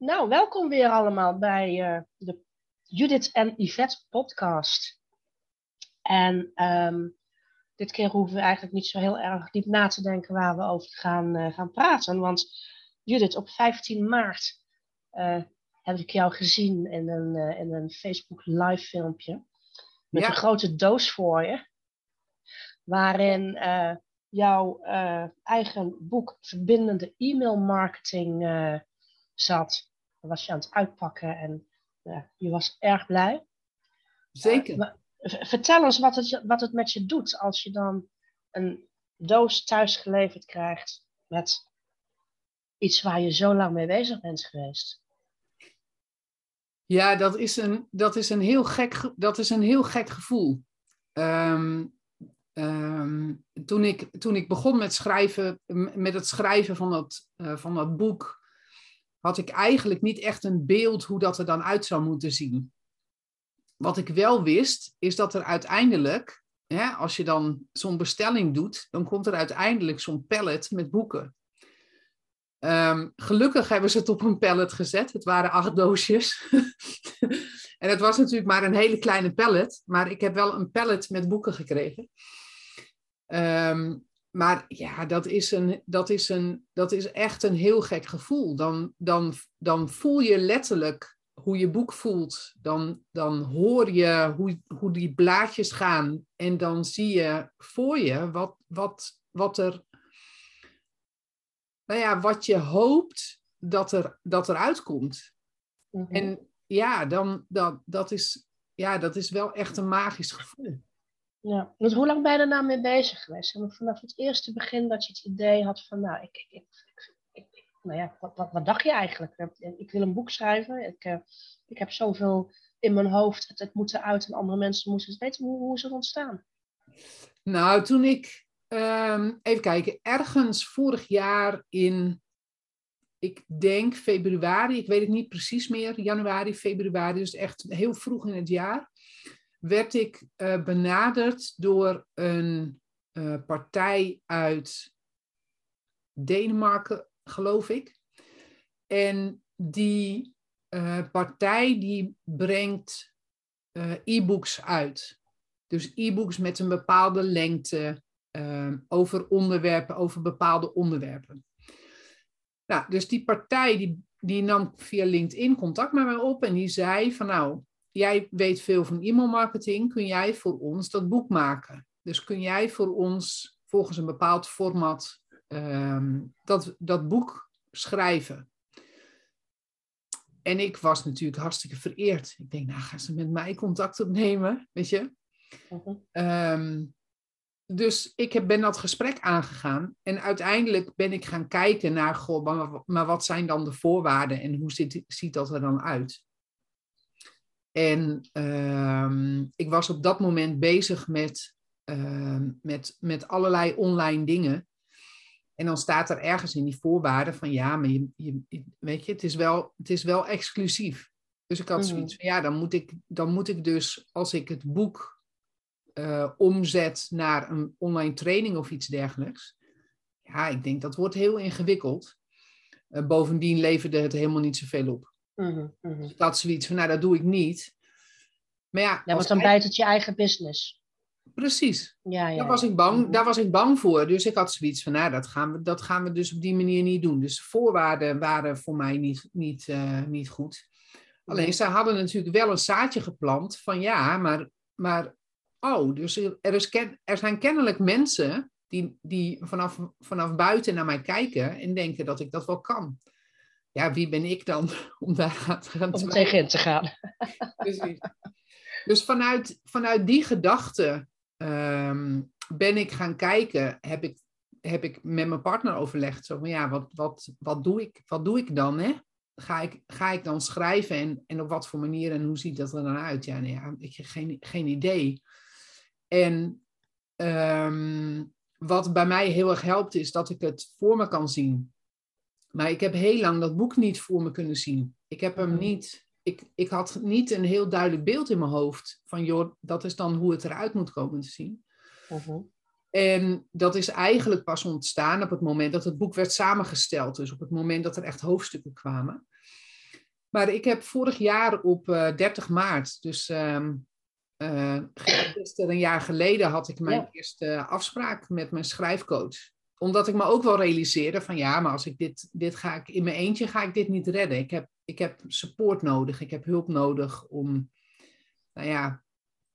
Nou, welkom weer allemaal bij uh, de Judith en Yvette podcast. En ehm, dit keer hoeven we eigenlijk niet zo heel erg diep na te denken waar we over gaan, uh, gaan praten. Want Judith, op 15 maart uh, heb ik jou gezien in een, in een Facebook live filmpje. Met een grote doos voor je. Waarin jouw eigen boek Verbindende E-mail Marketing zat. Dan was je aan het uitpakken en je was erg blij. Zeker. vertel eens wat het, wat het met je doet als je dan een doos thuis geleverd krijgt met iets waar je zo lang mee bezig bent geweest. Ja, dat is een, dat is een, heel, gek, dat is een heel gek gevoel. Ehm, ehm, toen, ik, toen ik begon met, schrijven, met het schrijven van dat, uh, van dat boek, had ik eigenlijk niet echt een beeld hoe dat er dan uit zou moeten zien. Wat ik wel wist, is dat er uiteindelijk, hè, als je dan zo'n bestelling doet, dan komt er uiteindelijk zo'n pallet met boeken. Ehm, gelukkig hebben ze het op een pallet gezet. Het waren acht doosjes. en het was natuurlijk maar een hele kleine pallet, maar ik heb wel een pallet met boeken gekregen. Um, maar ja, dat is, een, dat, is een, dat is echt een heel gek gevoel. Dan, dan, dan voel je letterlijk hoe je boek voelt. Dan, dan hoor je hoe, hoe die blaadjes gaan. En dan zie je voor je wat, wat, wat er. Nou ja, wat je hoopt dat er, dat er uitkomt. Mhm. En ja, dan, dat, dat, is, ja, dat is wel echt een magisch gevoel. Ja, want hoe lang ben je er nou mee bezig geweest? En vanaf het eerste begin dat je het idee had van, nou, ik, ik, ik, nou ja, wat, wat, wat, dacht je eigenlijk? Ik wil een boek schrijven, ik, uh, ik heb zoveel in mijn hoofd, het, het moet eruit en andere mensen moeten het weten. Hoe, hoe is het ontstaan? Nou, toen ik, um, even kijken, ergens vorig jaar in, ik denk februari, ik weet het niet precies meer, januari, februari, dus echt heel vroeg in het jaar werd ik uh, benaderd door een uh, partij uit Denemarken, geloof ik. En die uh, partij die brengt e-books uit. Dus e-books met een bepaalde lengte over onderwerpen, over bepaalde onderwerpen. Nou, dus die partij die, die nam via LinkedIn contact met mij op en die zei van nou, jij weet veel van e-mailmarketing, kun jij voor ons dat boek maken? Dus kun jij voor ons volgens een bepaald format ehm, dat, dat boek schrijven? En ik was natuurlijk hartstikke vereerd. Ik denk, nou gaan ze met mij contact opnemen, weet je? Mhm. Ehm, dus ik heb, ben dat gesprek aangegaan en uiteindelijk ben ik gaan kijken naar, goh, maar, maar wat zijn dan de voorwaarden en hoe ziet dat er dan uit? En uh, ik was op dat moment bezig met, uh, met, met allerlei online dingen. En dan staat er ergens in die voorwaarden van ja, maar je, je, weet je, het is wel, het is wel exclusief. Dus ik had zoiets van ja, dan moet ik, dan moet ik dus als ik het boek uh, omzet naar een online training of iets dergelijks. Ja, ik denk dat wordt heel ingewikkeld. Uh, bovendien leverde het helemaal niet zoveel op. Mm -hmm. Dus ik had zoiets van, nou, dat doe ik niet. Maar ja, ja want dan bijt het je eigen business. Precies. Ja, ja, daar, was ik bang, mhm. daar was ik bang voor. Dus ik had zoiets van, nou, dat gaan we, dat gaan we dus op die manier niet doen. Dus de voorwaarden waren voor mij niet, niet, uh, niet goed. Alleen, zij hadden natuurlijk wel een zaadje geplant van, ja, maar, maar oh, dus er, is ken, er zijn kennelijk mensen die, die vanaf, vanaf buiten naar mij kijken en denken dat ik dat wel kan ja, wie ben ik dan om daar te gaan Om tegenin te gaan. Precies. Dus vanuit, vanuit die gedachte ehm, ben ik gaan kijken, heb ik, heb ik met mijn partner overlegd. Zo van ja, wat, wat, wat, doe, ik, wat doe ik dan? Hè? Ga, ik, ga ik dan schrijven en, en op wat voor manier en hoe ziet dat er dan uit? Ja, nee, ja ik heb geen, geen idee. En ehm, wat bij mij heel erg helpt, is dat ik het voor me kan zien. Maar ik heb heel lang dat boek niet voor me kunnen zien. Ik heb hem mhm. niet. Ik, ik had niet een heel duidelijk beeld in mijn hoofd van, joh, dat is dan hoe het eruit moet komen te zien. Mhm. En dat is eigenlijk pas ontstaan op het moment dat het boek werd samengesteld. Dus op het moment dat er echt hoofdstukken kwamen. Maar ik heb vorig jaar op uh, 30 maart, dus um, uh, gisteren een jaar geleden, had ik mijn Ja. eerste afspraak met mijn schrijfcoach. Omdat ik me ook wel realiseerde van ja, maar als ik dit, dit ga ik in mijn eentje, ga ik dit niet redden. Ik heb, ik heb support nodig, ik heb hulp nodig om, nou ja,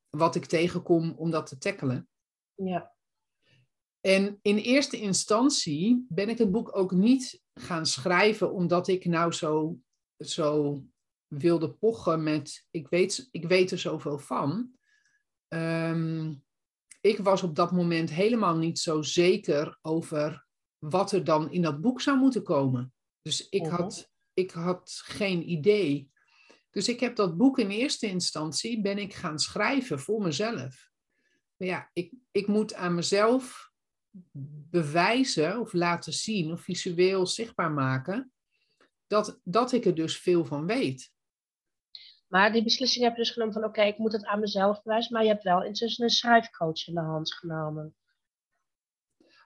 wat ik tegenkom, om dat te tackelen. Ja. En in eerste instantie ben ik het boek ook niet gaan schrijven omdat ik nou zo, zo wilde pochen met ik weet, ik weet er zoveel van. Ehm, ik was op dat moment helemaal niet zo zeker over wat er dan in dat boek zou moeten komen. Dus ik, Mhm. had, ik had geen idee. Dus ik heb dat boek in eerste instantie ben ik gaan schrijven voor mezelf. Maar ja, ik, ik moet aan mezelf bewijzen of laten zien of visueel zichtbaar maken dat, dat ik er dus veel van weet. Maar die beslissing heb je dus genomen van oké, ik moet het aan mezelf bewijzen. Maar je hebt wel intussen een schrijfcoach in de hand genomen.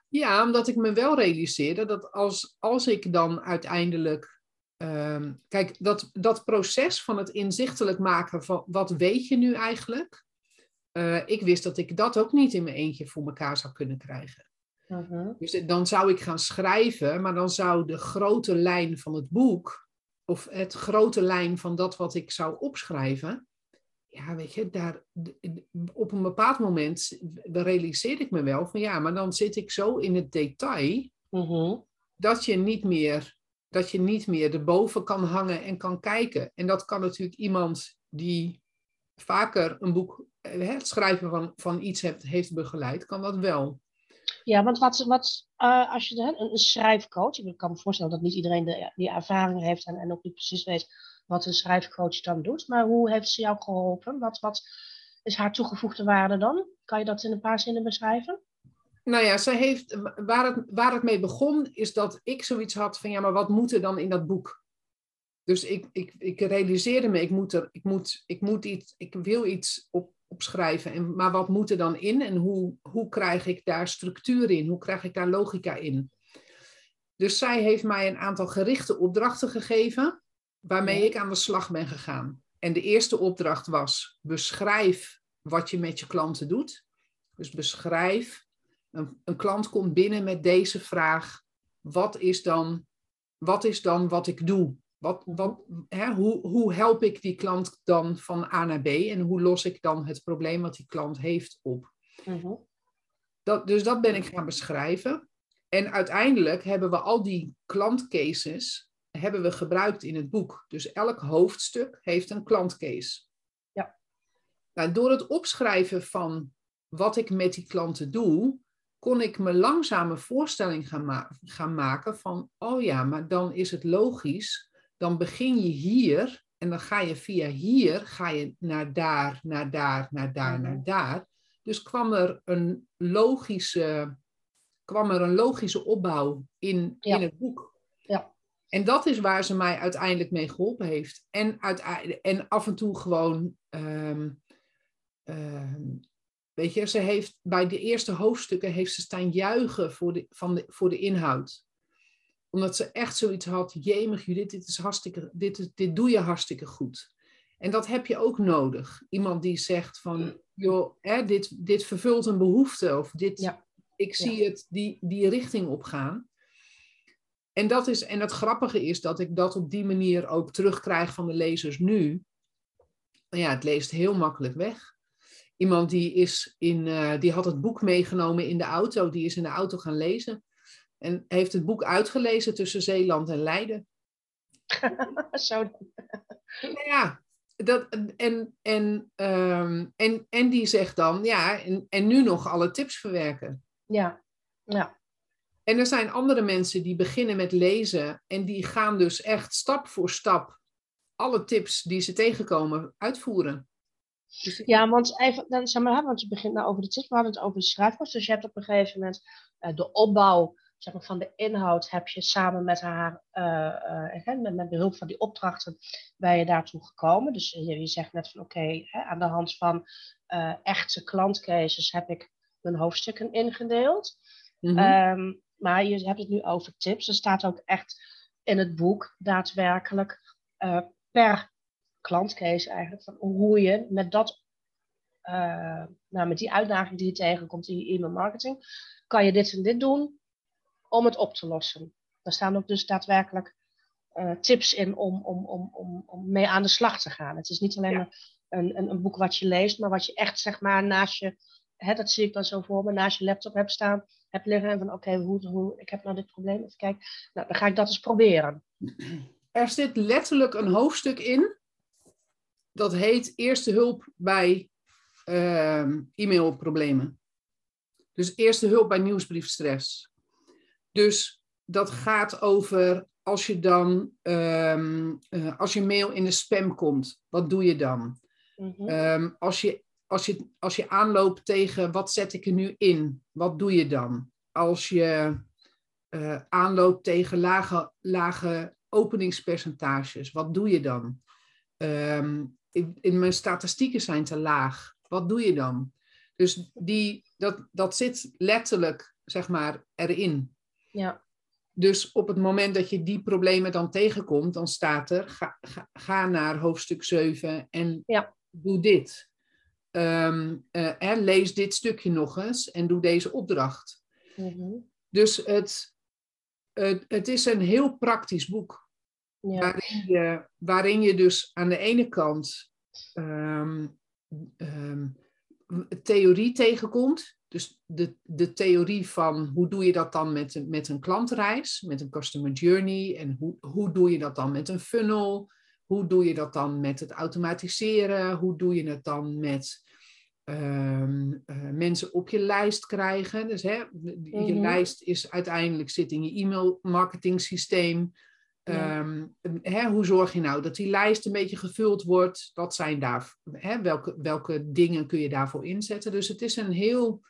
Ja, omdat ik me wel realiseerde dat als, als ik dan uiteindelijk. ehm, kijk, dat, dat proces van het inzichtelijk maken van wat weet je nu eigenlijk. eh, ik wist dat ik dat ook niet in mijn eentje voor elkaar zou kunnen krijgen. Mhm. Dus dan zou ik gaan schrijven, maar dan zou de grote lijn van het boek, of het grote lijn van dat wat ik zou opschrijven, ja, weet je, daar, op een bepaald moment realiseerde ik me wel van ja, maar dan zit ik zo in het detail Mhm. dat je niet meer, dat je niet meer erboven kan hangen en kan kijken. En dat kan natuurlijk iemand die vaker een boek, eh, het schrijven van, van iets heeft, heeft begeleid, kan dat wel. Ja, want wat, wat eh, als je een, schrijfcoach, ik kan me voorstellen dat niet iedereen de, die ervaring heeft en, en ook niet precies weet wat een schrijfcoach dan doet, maar hoe heeft ze jou geholpen? Wat, wat is haar toegevoegde waarde dan? Kan je dat in een paar zinnen beschrijven? Nou ja, ze heeft, waar, het, waar het mee begon, is dat ik zoiets had van ja, maar wat moet er dan in dat boek? Dus ik, ik, ik realiseerde me, ik moet, er, ik moet, ik moet iets, ik wil iets op, opschrijven. En, maar wat moet er dan in en hoe, hoe krijg ik daar structuur in? Hoe krijg ik daar logica in? Dus zij heeft mij een aantal gerichte opdrachten gegeven, waarmee ik aan de slag ben gegaan. En de eerste opdracht was: beschrijf wat je met je klanten doet. Dus beschrijf, een, een klant komt binnen met deze vraag: wat is dan, wat, is dan wat ik doe? Wat, wat, hè, hoe, hoe help ik die klant dan van A naar B en hoe los ik dan het probleem wat die klant heeft op? Mhm. Dat, dus dat ben ik gaan beschrijven. En uiteindelijk hebben we al die klantcases hebben we gebruikt in het boek. Dus elk hoofdstuk heeft een klantcase. Ja. Nou, door het opschrijven van wat ik met die klanten doe, kon ik me langzaam een voorstelling gaan, ma- gaan maken van, oh ja, maar dan is het logisch, dan begin je hier en dan ga je via hier, ga je naar daar, naar daar, naar daar, Mhm. naar daar. Dus kwam er een logische, kwam er een logische opbouw in, Ja. in het boek. Ja. En dat is waar ze mij uiteindelijk mee geholpen heeft. En, en af en toe gewoon, ehm, ehm, weet je, ze heeft bij de eerste hoofdstukken heeft ze staan juichen voor de, van de, voor de inhoud. Omdat ze echt zoiets had, jemig Judith, dit, is hartstikke, dit, is, dit doe je hartstikke goed. En dat heb je ook nodig. Iemand die zegt van, joh, hè, dit, dit vervult een behoefte. Of dit, Ja. ik zie het die, die richting op gaan. En, dat is, en het grappige is dat ik dat op die manier ook terugkrijg van de lezers nu. Ja, het leest heel makkelijk weg. Iemand die, is in, eh, die had het boek meegenomen in de auto, die is in de auto gaan lezen. En heeft het boek uitgelezen tussen Zeeland en Leiden. Zo. Nou ja, dat, en, en, ehm, en, en die zegt dan, ja, en, en nu nog alle tips verwerken. Ja. Ja. En er zijn andere mensen die beginnen met lezen en die gaan dus echt stap voor stap alle tips die ze tegenkomen uitvoeren. Dus Ja, want even, dan, zeg maar, want je begint nou over de tips, we hadden het over de schrijfkost. Dus je hebt op een gegeven moment eh, de opbouw zeg maar, van de inhoud heb je samen met haar, eh, eh, hè, met, met behulp van die opdrachten, ben je daartoe gekomen. Dus je, je zegt net van oké, aan de hand van eh, echte klantcases heb ik mijn hoofdstukken ingedeeld. Mhm. Ehm, maar je hebt het nu over tips. Er staat ook echt in het boek daadwerkelijk eh, per klantcase eigenlijk, van hoe je met dat, uh, nou, met die uitdaging die je tegenkomt in je e-mail marketing, kan je dit en dit doen om het op te lossen. Daar staan ook dus daadwerkelijk uh, tips in om, om, om, om, om mee aan de slag te gaan. Het is niet alleen een, een, een boek wat je leest, maar wat je echt zeg maar naast je, hè, dat zie ik dan zo voor me, naast je laptop hebt staan, hebt liggen en van oké, hoe, hoe, ik heb nou dit probleem, even kijken, nou dan ga ik dat eens proberen. Er zit letterlijk een hoofdstuk in, dat heet Eerste hulp bij uh, e-mailproblemen. Dus eerste hulp bij nieuwsbriefstress. Dus dat gaat over als je dan, um, uh, als je mail in de spam komt, wat doe je dan? Mhm. Ehm, als, je, als, je, als je aanloopt tegen wat zet ik er nu in, wat doe je dan? Als je uh, aanloopt tegen lage, lage openingspercentages, wat doe je dan? Um, in, in, mijn statistieken zijn te laag, wat doe je dan? Dus die, dat, dat zit letterlijk, zeg maar, erin. Ja. Dus op het moment dat je die problemen dan tegenkomt, dan staat er: ga, ga, ga naar hoofdstuk 7 en ja. doe dit. Um, uh, lees dit stukje nog eens en doe deze opdracht. Mm Dus het, het, het is een heel praktisch boek. Ja. Waarin, je, waarin je dus aan de ene kant um, um, theorie tegenkomt. Dus de, de theorie van hoe doe je dat dan met, met een klantreis, met een customer journey. En hoe, hoe doe je dat dan met een funnel? Hoe doe je dat dan met het automatiseren? Hoe doe je het dan met um, uh, mensen op je lijst krijgen? Dus hè, je Mhm. lijst is uiteindelijk zit in je e-mail marketing systeem. Ja. Um, hè, hoe zorg je nou dat die lijst een beetje gevuld wordt? Wat zijn daar, hè, welke, welke dingen kun je daarvoor inzetten? Dus het is een heel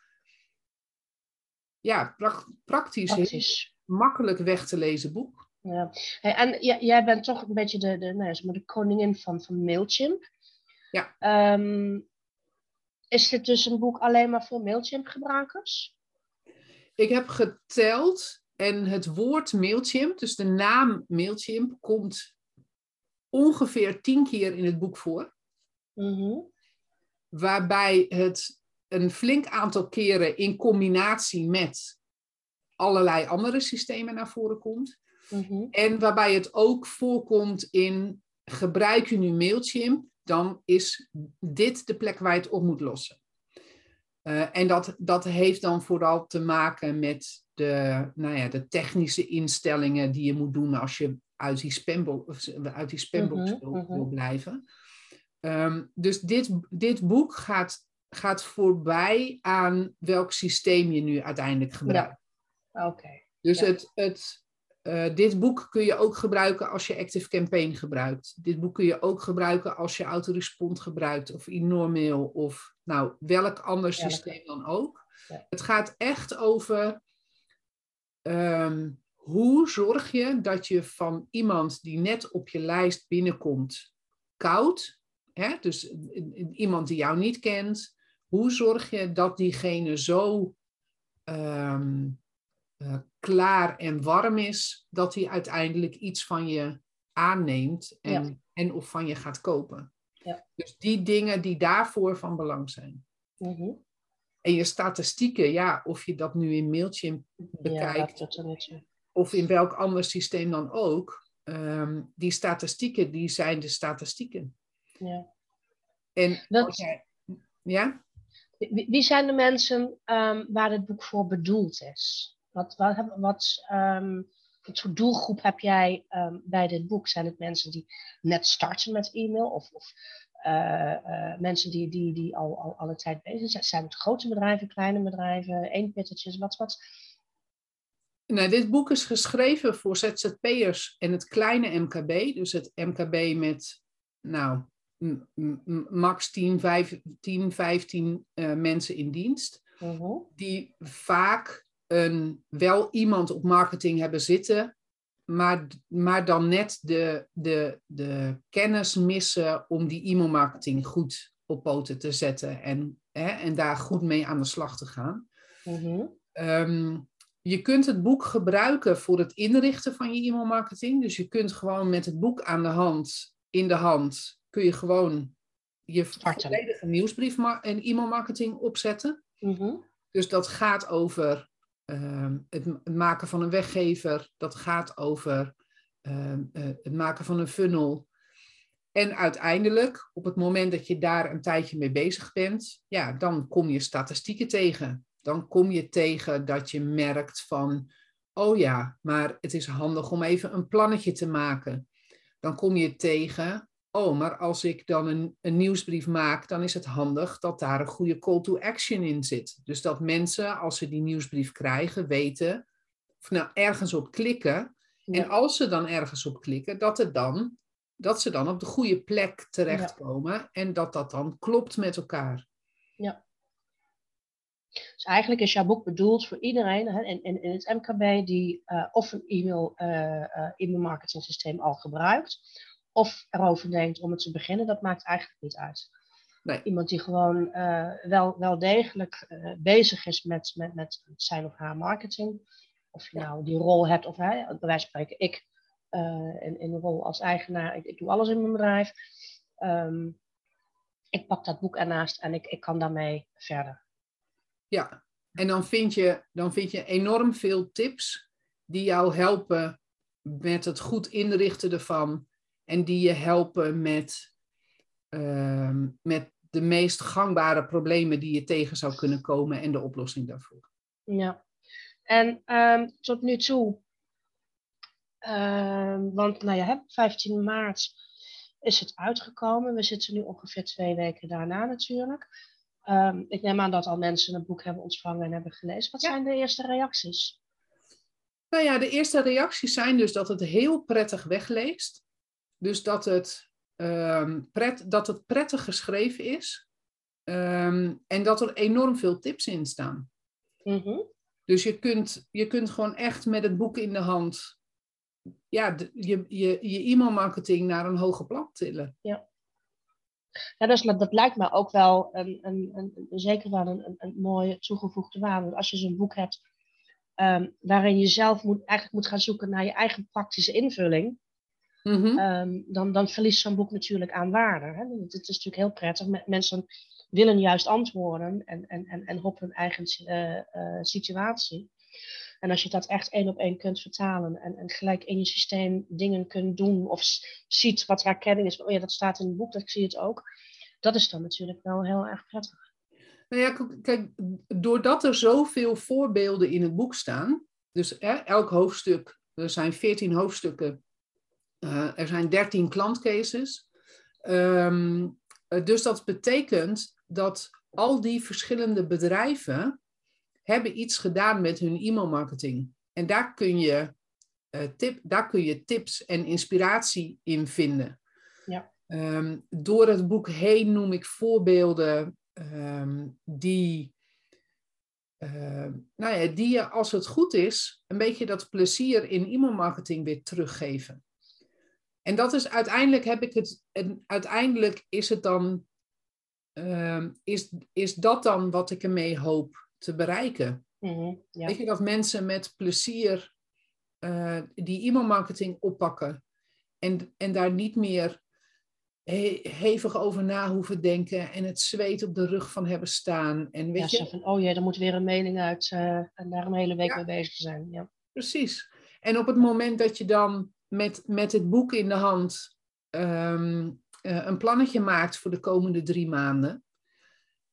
ja, pra- praktisch, Praktisch. makkelijk weg te lezen boek. Ja. Hey, en jij bent toch een beetje de, de, nou zeg maar de koningin van, van Mailchimp. Ja. Ehm, is dit dus een boek alleen maar voor Mailchimp gebruikers? Ik heb geteld en het woord Mailchimp, dus de naam Mailchimp, komt ongeveer tien keer in het boek voor. Mhm. Waarbij het een flink aantal keren in combinatie met allerlei andere systemen naar voren komt. Mhm. En waarbij het ook voorkomt in gebruik je nu Mailchimp, dan is dit de plek waar je het op moet lossen. Uh, en dat, dat heeft dan vooral te maken met de, nou ja, de technische instellingen die je moet doen als je uit die, spambo uit die spambox Mhm, wil, mhm. wil blijven. Um, dus dit, dit boek gaat, gaat voorbij aan welk systeem je nu uiteindelijk gebruikt. Oké. Dus Ja. het, het, uh, dit boek kun je ook gebruiken als je Active Campaign gebruikt. Dit boek kun je ook gebruiken als je Autorespond gebruikt of Enormail of nou, welk ander systeem dan ook. Ja. Het gaat echt over um, hoe zorg je dat je van iemand die net op je lijst binnenkomt, koud, hè? dus iemand die jou niet kent, hoe zorg je dat diegene zo um, uh, klaar en warm is, dat hij uiteindelijk iets van je aanneemt en, Ja. en of van je gaat kopen. Ja. Dus die dingen die daarvoor van belang zijn. Mhm. En je statistieken, ja, of je dat nu in Mailchimp Ja, bekijkt, toe. of in welk ander systeem dan ook, um, die statistieken, die zijn de statistieken. Ja. En Dat- jij- ja? Wie, zijn de mensen ehm, waar dit boek voor bedoeld is? Wat, wat, wat, ehm, voor doelgroep heb jij ehm, bij dit boek? Zijn het mensen die net starten met e-mail? Of, of eh, eh, mensen die, die, die al, al alle tijd bezig zijn? Zijn het grote bedrijven, kleine bedrijven, eenpittertjes? Wat, wat? Nou, dit boek is geschreven voor ZZP'ers en het kleine MKB. Dus het MKB met, nou, max 10, 5, 10 15 uh, mensen in dienst. Mhm. Die vaak een, wel iemand op marketing hebben zitten, maar, maar dan net de, de, de kennis missen om die e-mailmarketing goed op poten te zetten en, hè, en daar goed mee aan de slag te gaan. Mhm. Um, je kunt het boek gebruiken voor het inrichten van je e-mailmarketing. Dus je kunt gewoon met het boek aan de hand in de hand kun je gewoon je Starten. volledige nieuwsbrief en e-mailmarketing opzetten. Mhm. Dus dat gaat over ehm, het maken van een weggever, dat gaat over ehm, eh, het maken van een funnel. En uiteindelijk, op het moment dat je daar een tijdje mee bezig bent, ja, dan kom je statistieken tegen. Dan kom je tegen dat je merkt van, oh ja, maar het is handig om even een plannetje te maken. Dan kom je tegen, oh, maar als ik dan een, een nieuwsbrief maak, dan is het handig dat daar een goede call to action in zit. Dus dat mensen, als ze die nieuwsbrief krijgen, weten, of nou ergens op klikken. Ja. En als ze dan ergens op klikken, dat, het dan, dat ze dan op de goede plek terechtkomen en dat dat dan klopt met elkaar. Dus eigenlijk is jouw boek bedoeld voor iedereen hè, in, in, in het MKB die eh, of een e-mail, eh, eh, e-mail marketing systeem al gebruikt, of erover denkt om het te beginnen. Dat maakt eigenlijk niet uit. Nee. Iemand die gewoon eh, wel, wel degelijk eh, bezig is met, met, met zijn of haar marketing. Of je Ja. nou die rol hebt, of hè, bij wijze van spreken, ik eh, in, in de rol als eigenaar, ik, ik doe alles in mijn bedrijf. Ehm, ik pak dat boek ernaast en ik, ik kan daarmee verder. Ja, en dan vind, je, dan vind je enorm veel tips die jou helpen met het goed inrichten ervan. En die je helpen met, ehm, met de meest gangbare problemen die je tegen zou kunnen komen en de oplossing daarvoor. Ja, en ehm, tot nu toe, ehm, want nou ja, hè, 15 maart is het uitgekomen. We zitten nu ongeveer twee weken daarna natuurlijk. Ik neem aan dat al mensen het boek hebben ontvangen en hebben gelezen. Wat Ja. zijn de eerste reacties? Nou ja, de eerste reacties zijn dus dat het heel prettig wegleest. Dus dat het, ehm, pret, dat het prettig geschreven is. Ehm, en dat er enorm veel tips in staan. Mhm. Dus je kunt, je kunt gewoon echt met het boek in de hand ja, je, je, je e-mailmarketing naar een hoger plan tillen. Ja, dus dat, lijkt me ook wel een, een, een, zeker wel een, een, mooie toegevoegde waarde. Want Als je zo'n boek hebt ehm, waarin je zelf moet, eigenlijk moet gaan zoeken naar je eigen praktische invulling. Mhm. Ehm, dan, dan verliest zo'n boek natuurlijk aan waarde. Hè? Het, is natuurlijk heel prettig. Me- Mensen willen juist antwoorden en, en, en, en op hun eigen eh, eh, situatie. En als je dat echt één op één kunt vertalen en, en gelijk in je systeem dingen kunt doen of ziet wat herkenning is, oh ja, dat staat in het boek, dat ik zie het ook. Dat is dan natuurlijk wel heel erg prettig. Nou ja, kijk, doordat er zoveel voorbeelden in het boek staan, dus hè, elk hoofdstuk, er zijn 14 hoofdstukken, eh, er zijn 13 klantcases. Ehm, eh, dus dat betekent dat al die verschillende bedrijven hebben iets gedaan met hun e-mailmarketing. En daar kun je, eh, tip, daar kun je tips en inspiratie in vinden. Ja. Ehm, door het boek heen noem ik voorbeelden ehm, die, nou ja, die je, als het goed is, een beetje dat plezier in e-mailmarketing weer teruggeven. En dat is uiteindelijk heb ik het, en uiteindelijk is het dan, ehm, is, is dat dan wat ik ermee hoop te bereiken? Mhm, ja. Weet je, dat mensen met plezier eh, die e-mailmarketing oppakken en, en daar niet meer he- hevig over na hoeven denken en het zweet op de rug van hebben staan. En Ja, weet je, van, oh jee, er moet weer een mening uit eh, en daar een hele week Ja. mee bezig zijn. Ja. precies. En op het moment dat je dan met, met het boek in de hand ehm, eh, een plannetje maakt voor de komende drie maanden.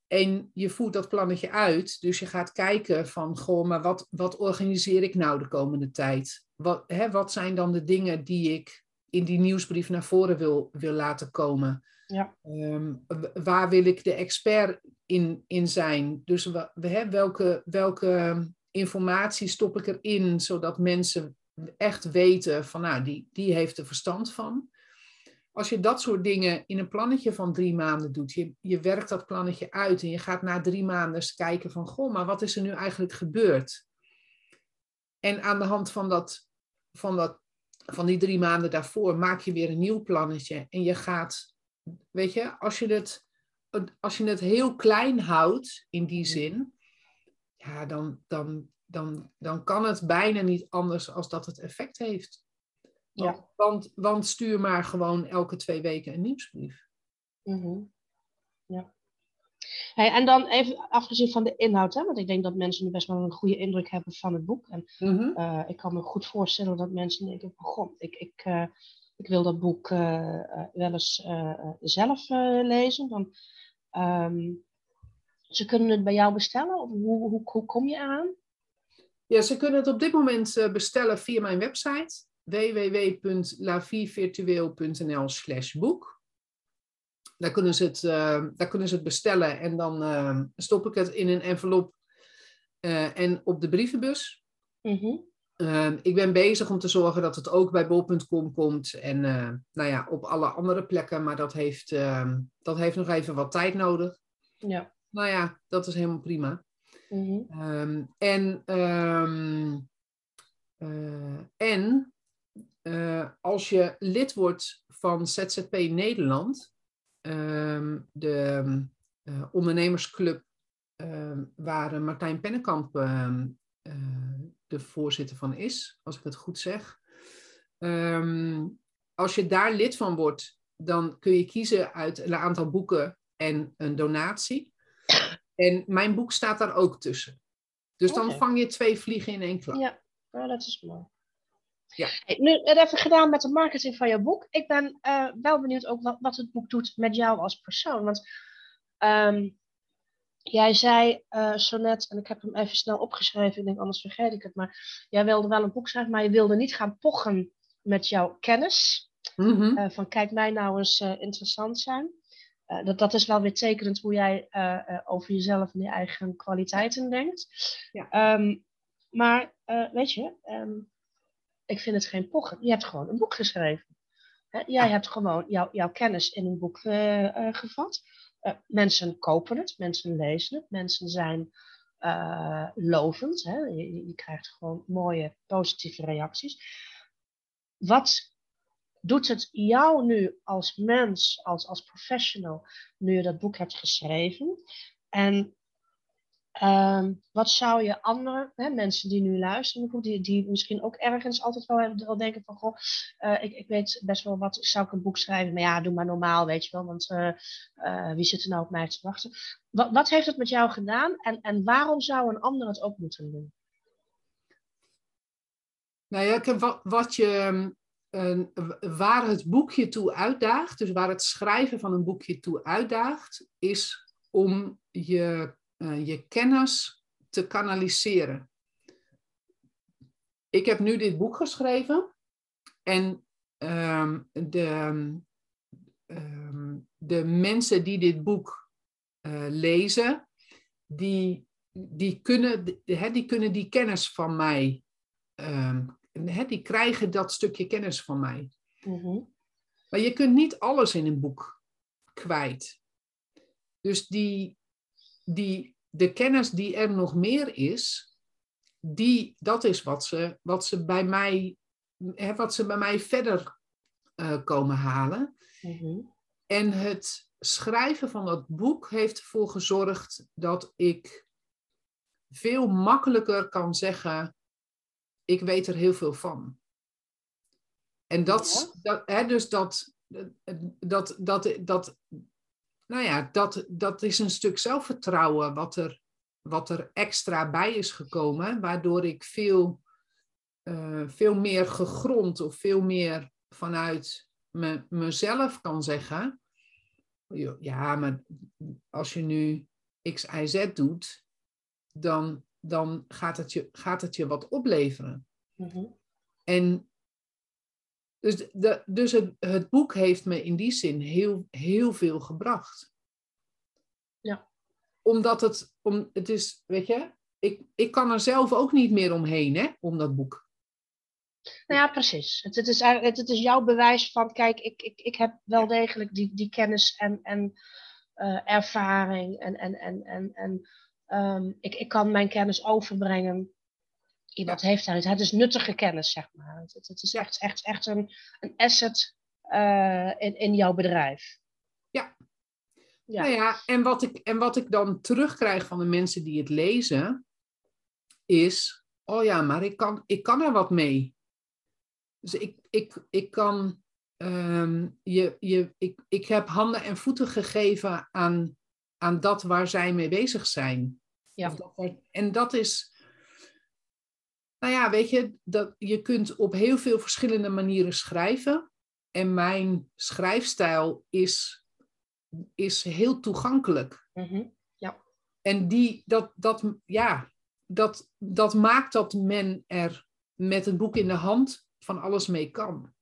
En je voert dat plannetje uit, dus je gaat kijken van, goh, maar wat, wat organiseer ik nou de komende tijd? Wat, hè, wat zijn dan de dingen die ik in die nieuwsbrief naar voren wil, wil laten komen? Ja. Ehm, waar wil ik de expert in, in zijn? Dus we, hè, welke, welke informatie stop ik erin, zodat mensen echt weten van, nou, die, die heeft er verstand van. Als je dat soort dingen in een plannetje van drie maanden doet, je, je werkt dat plannetje uit en je gaat na drie maanden eens kijken van, goh, maar wat is er nu eigenlijk gebeurd? En aan de hand van, dat, van, dat, van die drie maanden daarvoor maak je weer een nieuw plannetje. En je gaat, weet je, als je het, als je het heel klein houdt in die zin, ja, dan, dan, dan, dan kan het bijna niet anders als dat het effect heeft. Ja. Want, want stuur maar gewoon elke twee weken een nieuwsbrief. Mhm. Ja. Hey, en dan even afgezien van de inhoud, hè, want ik denk dat mensen nu best wel een goede indruk hebben van het boek. En Mhm. eh, ik kan me goed voorstellen dat mensen denken: goh, ik, ik, eh, ik wil dat boek eh, wel eens zelf lezen. Dan, ehm, ze kunnen het bij jou bestellen? Of hoe, hoe, hoe kom je eraan? Ja, ze kunnen het op dit moment eh, bestellen via mijn website www.lavievirtueel.nl slash boek. Daar kunnen, ze het, eh, daar kunnen ze het bestellen en dan eh, stop ik het in een envelop en op de brievenbus. Mhm. Ik ben bezig om te zorgen dat het ook bij bol.com komt en nou ja, op alle andere plekken, maar dat heeft, dat heeft nog even wat tijd nodig. Ja. Nou ja, dat is helemaal prima. Mhm. Ehm, en ehm, eh, en eh, als je lid wordt van ZZP Nederland, ehm, de eh, ondernemersclub waar Martijn Pennekamp de voorzitter van is, als ik het goed zeg. Als je daar lid van wordt, dan kun je kiezen uit een aantal boeken en een donatie. En mijn boek staat daar ook tussen. Dus dan vang je twee vliegen in één klap. Ja, nou, dat is mooi. Ja. Hey, nu het even gedaan met de marketing van jouw boek. Ik ben eh, wel benieuwd ook wat, wat het boek doet met jou als persoon. Want ehm, jij zei eh, zo net, en ik heb hem even snel opgeschreven, ik denk anders vergeet ik het. Maar jij wilde wel een boek schrijven, maar je wilde niet gaan pochen met jouw kennis. Mhm. Eh, van kijk mij nou eens interessant zijn. Eh, dat, dat is wel weer tekenend hoe jij eh, eh, over jezelf en je eigen kwaliteiten denkt. Ja. Ehm, maar weet je, ehm, ik vind het geen pochen. Je hebt gewoon een boek geschreven. Hè? Jij Ja. hebt gewoon jouw jouw kennis in een boek gevat. Mensen kopen het, mensen lezen het, mensen zijn lovend. Hè? Je- je krijgt gewoon mooie positieve reacties. Wat doet het jou nu als mens, als, als professional, nu je dat boek hebt geschreven? En ehm, wat zou je andere hè, mensen die nu luisteren, die, die misschien ook ergens altijd wel, hebben- denken van, goh, eh, ik, ik weet best wel wat, zou ik een boek schrijven? Maar ja, doe maar normaal, weet je wel, want eh, eh, wie zit er nou op mij te wachten? Wat, wat heeft het met jou gedaan en, en waarom zou een ander het ook moeten doen? Nou ja, wat, wat je, eh, waar het boekje toe uitdaagt, dus waar het schrijven van een boekje toe uitdaagt, is om je, eh, je kennis te kanaliseren. Ik heb nu dit boek geschreven en ehm, de, ehm, de mensen die dit boek eh, lezen, die, die, kunnen, die kunnen die kennis van mij Ehm, hè, die krijgen dat stukje kennis van mij. Mhm. Maar je kunt niet alles in een boek kwijt. Dus die, die, de kennis die er nog meer is, die, dat is wat ze, wat ze bij mij, hè, wat ze bij mij verder eh, komen halen. Mhm. En het schrijven van dat boek heeft ervoor gezorgd dat ik veel makkelijker kan zeggen: ik weet er heel veel van. En dat, dat hè, dus dat, dat, dat, dat, nou ja, dat, dat is een stuk zelfvertrouwen wat er, wat er extra bij is gekomen, waardoor ik veel, eh, veel meer gegrond of veel meer vanuit me, mezelf kan zeggen. Ja, maar als je nu X, Y, Z doet, dan, dan gaat, het je, gaat het je wat opleveren. Mhm. En dus, de, dus het, het boek heeft me in die zin heel, heel veel gebracht. Ja. Omdat het, om, het is, weet je, ik, ik kan er zelf ook niet meer omheen, hè, om dat boek. Nou ja, precies. Het, het, is, het is jouw bewijs van, kijk, ik, ik, ik heb wel degelijk die, die kennis en, en eh, ervaring en, en, en, en, en ehm, ik, ik kan mijn kennis overbrengen. Iemand heeft daar iets. Het is nuttige kennis, zeg maar. Het, is echt, echt, echt een, een asset eh, in, in jouw bedrijf. Ja. Ja. Nou ja, en wat, ik, en wat ik dan terugkrijg van de mensen die het lezen, is, oh ja, maar ik kan, ik kan er wat mee. Dus ik, ik, ik kan. ehm, je, je, ik, ik heb handen en voeten gegeven aan, aan dat waar zij mee bezig zijn. Ja. Dat- en dat is. Nou ja, weet je, dat, je kunt op heel veel verschillende manieren schrijven. En mijn schrijfstijl is, is heel toegankelijk. Mhm. En die, dat, dat, ja, dat, dat maakt dat men er met het boek in de hand van alles mee kan.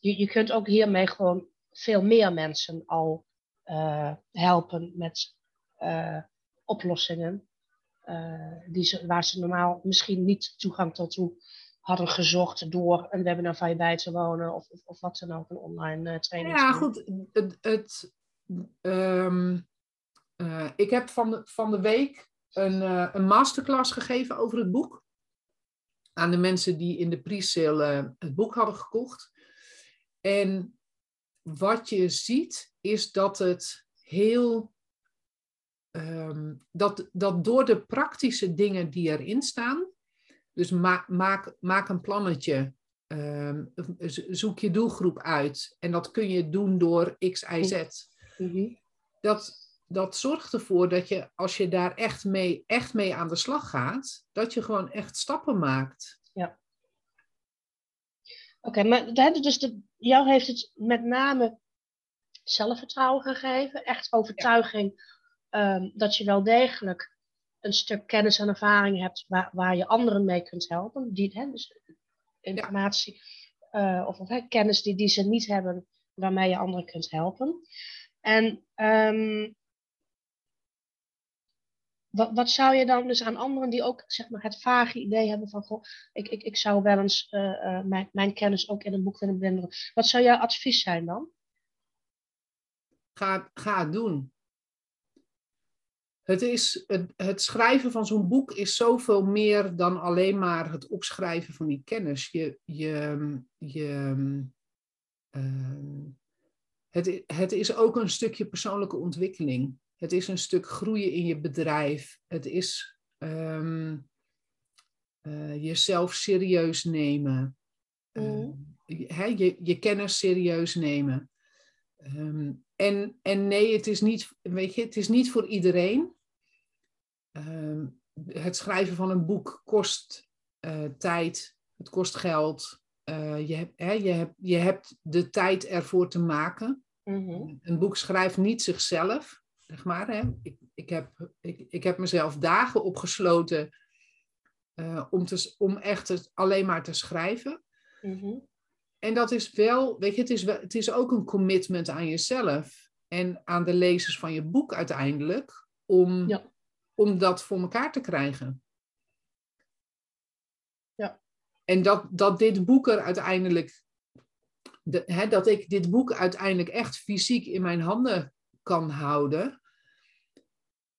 Je, je kunt ook hiermee gewoon veel meer mensen al eh, helpen met eh, oplossingen. eh, die ze, waar ze normaal misschien niet toegang tot toe hadden gezocht door een webinar van je bij te wonen of, of, of wat dan ook, een online training. Ja, goed. Het, het, ehm, eh, ik heb van de, van de week een, een masterclass gegeven over het boek. Aan de mensen die in de pre-sale het boek hadden gekocht. En wat je ziet is dat het heel. ehm, dat, dat door de praktische dingen die erin staan. Dus ma maak, maak een plannetje. Ehm, zoek je doelgroep uit. En dat kun je doen door X, Y, Z. Mhm. Dat, dat zorgt ervoor dat je, als je daar echt mee, echt mee aan de slag gaat, dat je gewoon echt stappen maakt. Oké, maar dus de, jou heeft het met name zelfvertrouwen gegeven, echt overtuiging ehm, dat je wel degelijk een stuk kennis en ervaring hebt waar, waar je anderen mee kunt helpen. Die, hè, dus informatie eh, of, of hè, kennis die, die ze niet hebben, waarmee je anderen kunt helpen. En ehm, wat, wat zou je dan dus aan anderen die ook zeg maar, het vage idee hebben van goh, ik, ik, ik zou wel eens eh, eh, mijn, mijn kennis ook in een boek willen blenderen. Wat zou jouw advies zijn dan? Ga, ga het doen. Het, is, het, het schrijven van zo'n boek is zoveel meer dan alleen maar het opschrijven van die kennis. Je, je, je, ehm, het, het is ook een stukje persoonlijke ontwikkeling. Het is een stuk groeien in je bedrijf. Het is ehm, eh, jezelf serieus nemen. Mhm. Eh, je- hè, je, je kennis serieus nemen. Ehm, en, en nee, het is, niet, weet je, het is niet voor iedereen. Ehm, het schrijven van een boek kost eh, tijd, het kost geld. Eh, je, hebt, hè, je, hebt, je hebt de tijd ervoor te maken. Mhm. Een boek schrijft niet zichzelf, zeg maar. Hè. Ik, ik, heb, ik, ik heb mezelf dagen opgesloten eh, om, te, om echt het, alleen maar te schrijven. Mhm. En dat is wel, weet je, het is, wel, het is ook een commitment aan jezelf en aan de lezers van je boek uiteindelijk, om, Ja. om dat voor elkaar te krijgen. Ja. En dat, dat dit boek er uiteindelijk, de, hè, dat ik dit boek uiteindelijk echt fysiek in mijn handen kan houden.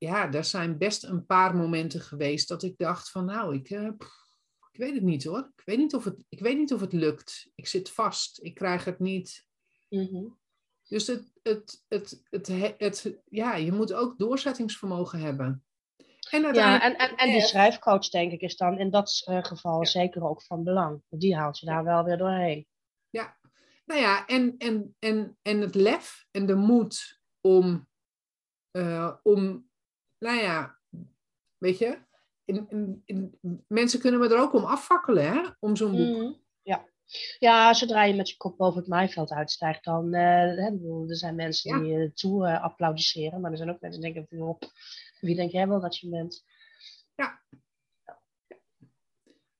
Ja, er zijn best een paar momenten geweest dat ik dacht van nou, ik, eh, ik weet het niet hoor. Ik weet niet, of het, ik weet niet of het lukt. Ik zit vast. Ik krijg het niet. Mhm. Dus het, het, het, het, het, het- ja, je moet ook doorzettingsvermogen hebben. En Ja, en, en, en die Ja. schrijfcoach denk ik is dan in dat eh, geval Ja. zeker ook van belang. Die houdt je daar wel weer doorheen. nou ja, en, en, en, en het lef en de moed om, eh, om nou ja, weet je, in, in, in- mensen kunnen me er ook om afvakkelen, hè, om zo'n boek. Mhm. Ja. ja, zodra je met je kop boven het maaiveld uitstijgt, dan eh, hè, ik bedoel, er zijn mensen Ja. die je toe eh, applaudisseren, maar er zijn ook mensen die denken, joh, wie denk jij wel dat je bent?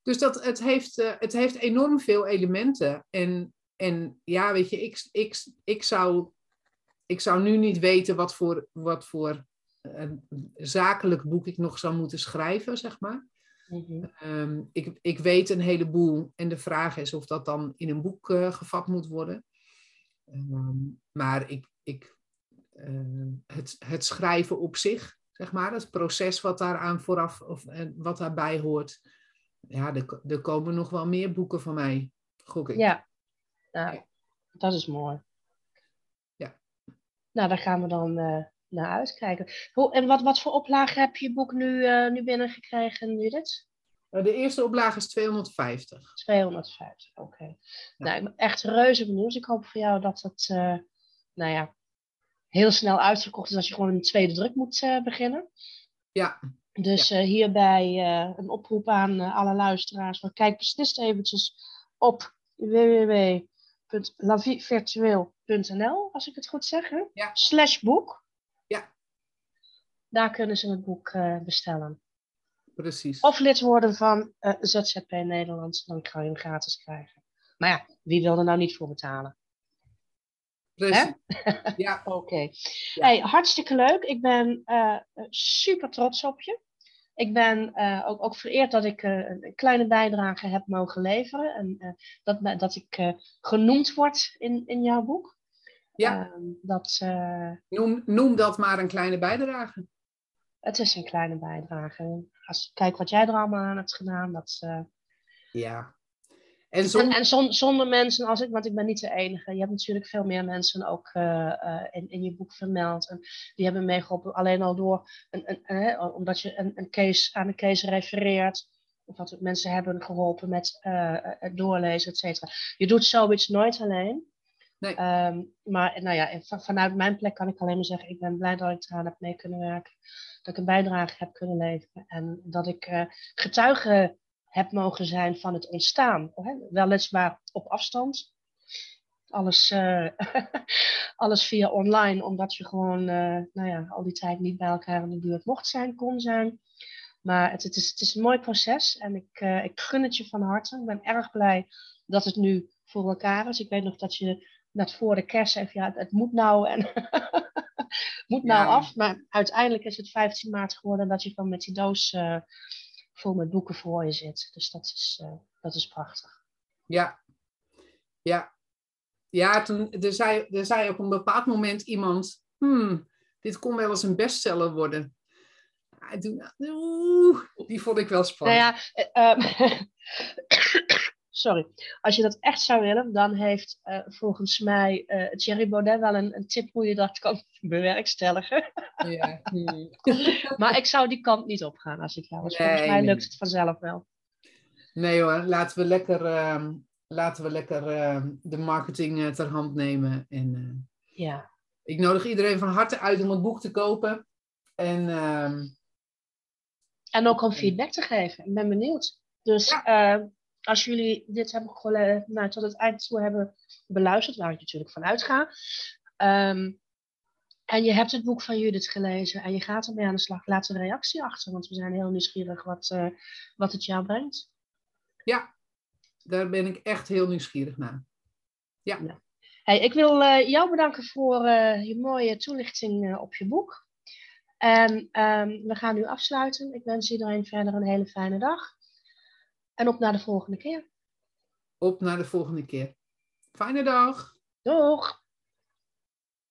Dus dat, het, heeft, eh, het heeft enorm veel elementen. En, en ja, weet je, ik, ik, ik, zou, ik zou nu niet weten wat voor, wat voor eh, zakelijk boek ik nog zou moeten schrijven, zeg maar. Mhm. Ehm, ik, ik weet een heleboel en de vraag is of dat dan in een boek eh, gevat moet worden. Ehm, maar ik, ik, eh, het, het schrijven op zich, zeg maar, het proces wat daaraan vooraf of en wat daarbij hoort. Ja, er, er komen nog wel meer boeken van mij, gok ik. Ja, nou, dat is mooi. Ja. Nou, daar gaan we dan eh, naar uitkijken. Hoe, en wat, wat voor oplage heb je boek nu, eh, nu binnengekregen, Judith? Eh, de eerste oplage is 250. 250, oké. Nou, ik ben echt reuze benieuwd. Ik hoop voor jou dat het, uh, nou ja, heel snel uitverkocht is als je gewoon een tweede druk moet uh, beginnen. Ja. Dus ja. hierbij een oproep aan alle luisteraars. Maar kijk beslist eventjes op www.lavievirtueel.nl, als ik het goed zeg. Hè? Ja. Slash boek. Daar kunnen ze het boek bestellen. Precies. Of lid worden van uh, ZZP Nederland, dan kan je hem gratis krijgen. Maar ja, wie wil er nou niet voor betalen? Precies. Ja. Oké. Okay. Ja. Hey, hartstikke leuk. Ik ben uh, super trots op je. Ik ben uh, ook, ook vereerd dat ik een kleine bijdrage heb mogen leveren. En dat, dat ik genoemd word in, in jouw boek. Ja. Ehm, dat, noem, noem dat maar een kleine bijdrage. Het is een kleine bijdrage. Als kijk wat jij er allemaal aan hebt gedaan. Dat, uh... Ja. En, zonder... en, en zon, zonder mensen als ik, want ik ben niet de enige. Je hebt natuurlijk veel meer mensen ook uh, uh, in, in je boek vermeld. En die hebben meegeholpen alleen al door, een, een, omdat je een, een case, aan een case refereert. Of dat mensen hebben geholpen met het doorlezen, et cetera. Je doet zoiets nooit alleen. Nee. Um, maar nou ja, van, vanuit mijn plek kan ik alleen maar zeggen, ik ben blij dat ik eraan heb mee kunnen werken. Dat ik een bijdrage heb kunnen leveren. En dat ik uh, getuige heb mogen zijn van het ontstaan. Weliswaar op afstand. Alles, uh, alles via online, omdat je gewoon uh, nou ja, al die tijd niet bij elkaar in de buurt mocht zijn, kon zijn. Maar het, het, is, het is een mooi proces en ik, ik gun het je van harte. Ik ben erg blij dat het nu voor elkaar is. Ik weet nog dat je net voor de kerst zei, ja, het moet nou en moet nou Ja. af. Maar uiteindelijk is het 15 maart geworden dat je dan met die doos eh, vol met boeken voor je zit. Dus dat is, eh, dat is prachtig. Ja. Ja. Ja, toen, er, zei, er zei op een bepaald moment iemand, hmm, dit kon wel eens een bestseller worden. Oeh, die vond ik wel spannend. Nou ja, eh, ehm, sorry. Als je dat echt zou willen, dan heeft uh, volgens mij uh, Thierry Baudet wel een, een, tip hoe je dat kan bewerkstelligen. Ja. Hmm. maar ik zou die kant niet opgaan als ik jou was. Nee, volgens mij lukt het vanzelf wel. Nee hoor, laten we lekker, uh, laten we lekker de marketing eh, ter hand nemen. En, eh, ja. Ik nodig iedereen van harte uit om het boek te kopen. En, ehm, en ook om feedback te geven. Ik ben benieuwd. Dus ja. Als jullie dit hebben gewoon, nou, tot het eind toe hebben beluisterd, waar ik natuurlijk van uitga. Um, en je hebt het boek van Judith gelezen en je gaat ermee aan de slag, laat een reactie achter, want we zijn heel nieuwsgierig wat, uh, wat het jou brengt. Ja, daar ben ik echt heel nieuwsgierig naar. Ja. ja. Hey, ik wil uh, jou bedanken voor uh, je mooie toelichting op je boek. En um, we gaan nu afsluiten. Ik wens iedereen verder een hele fijne dag. En op naar de volgende keer. Op naar de volgende keer. Fijne dag. Doeg!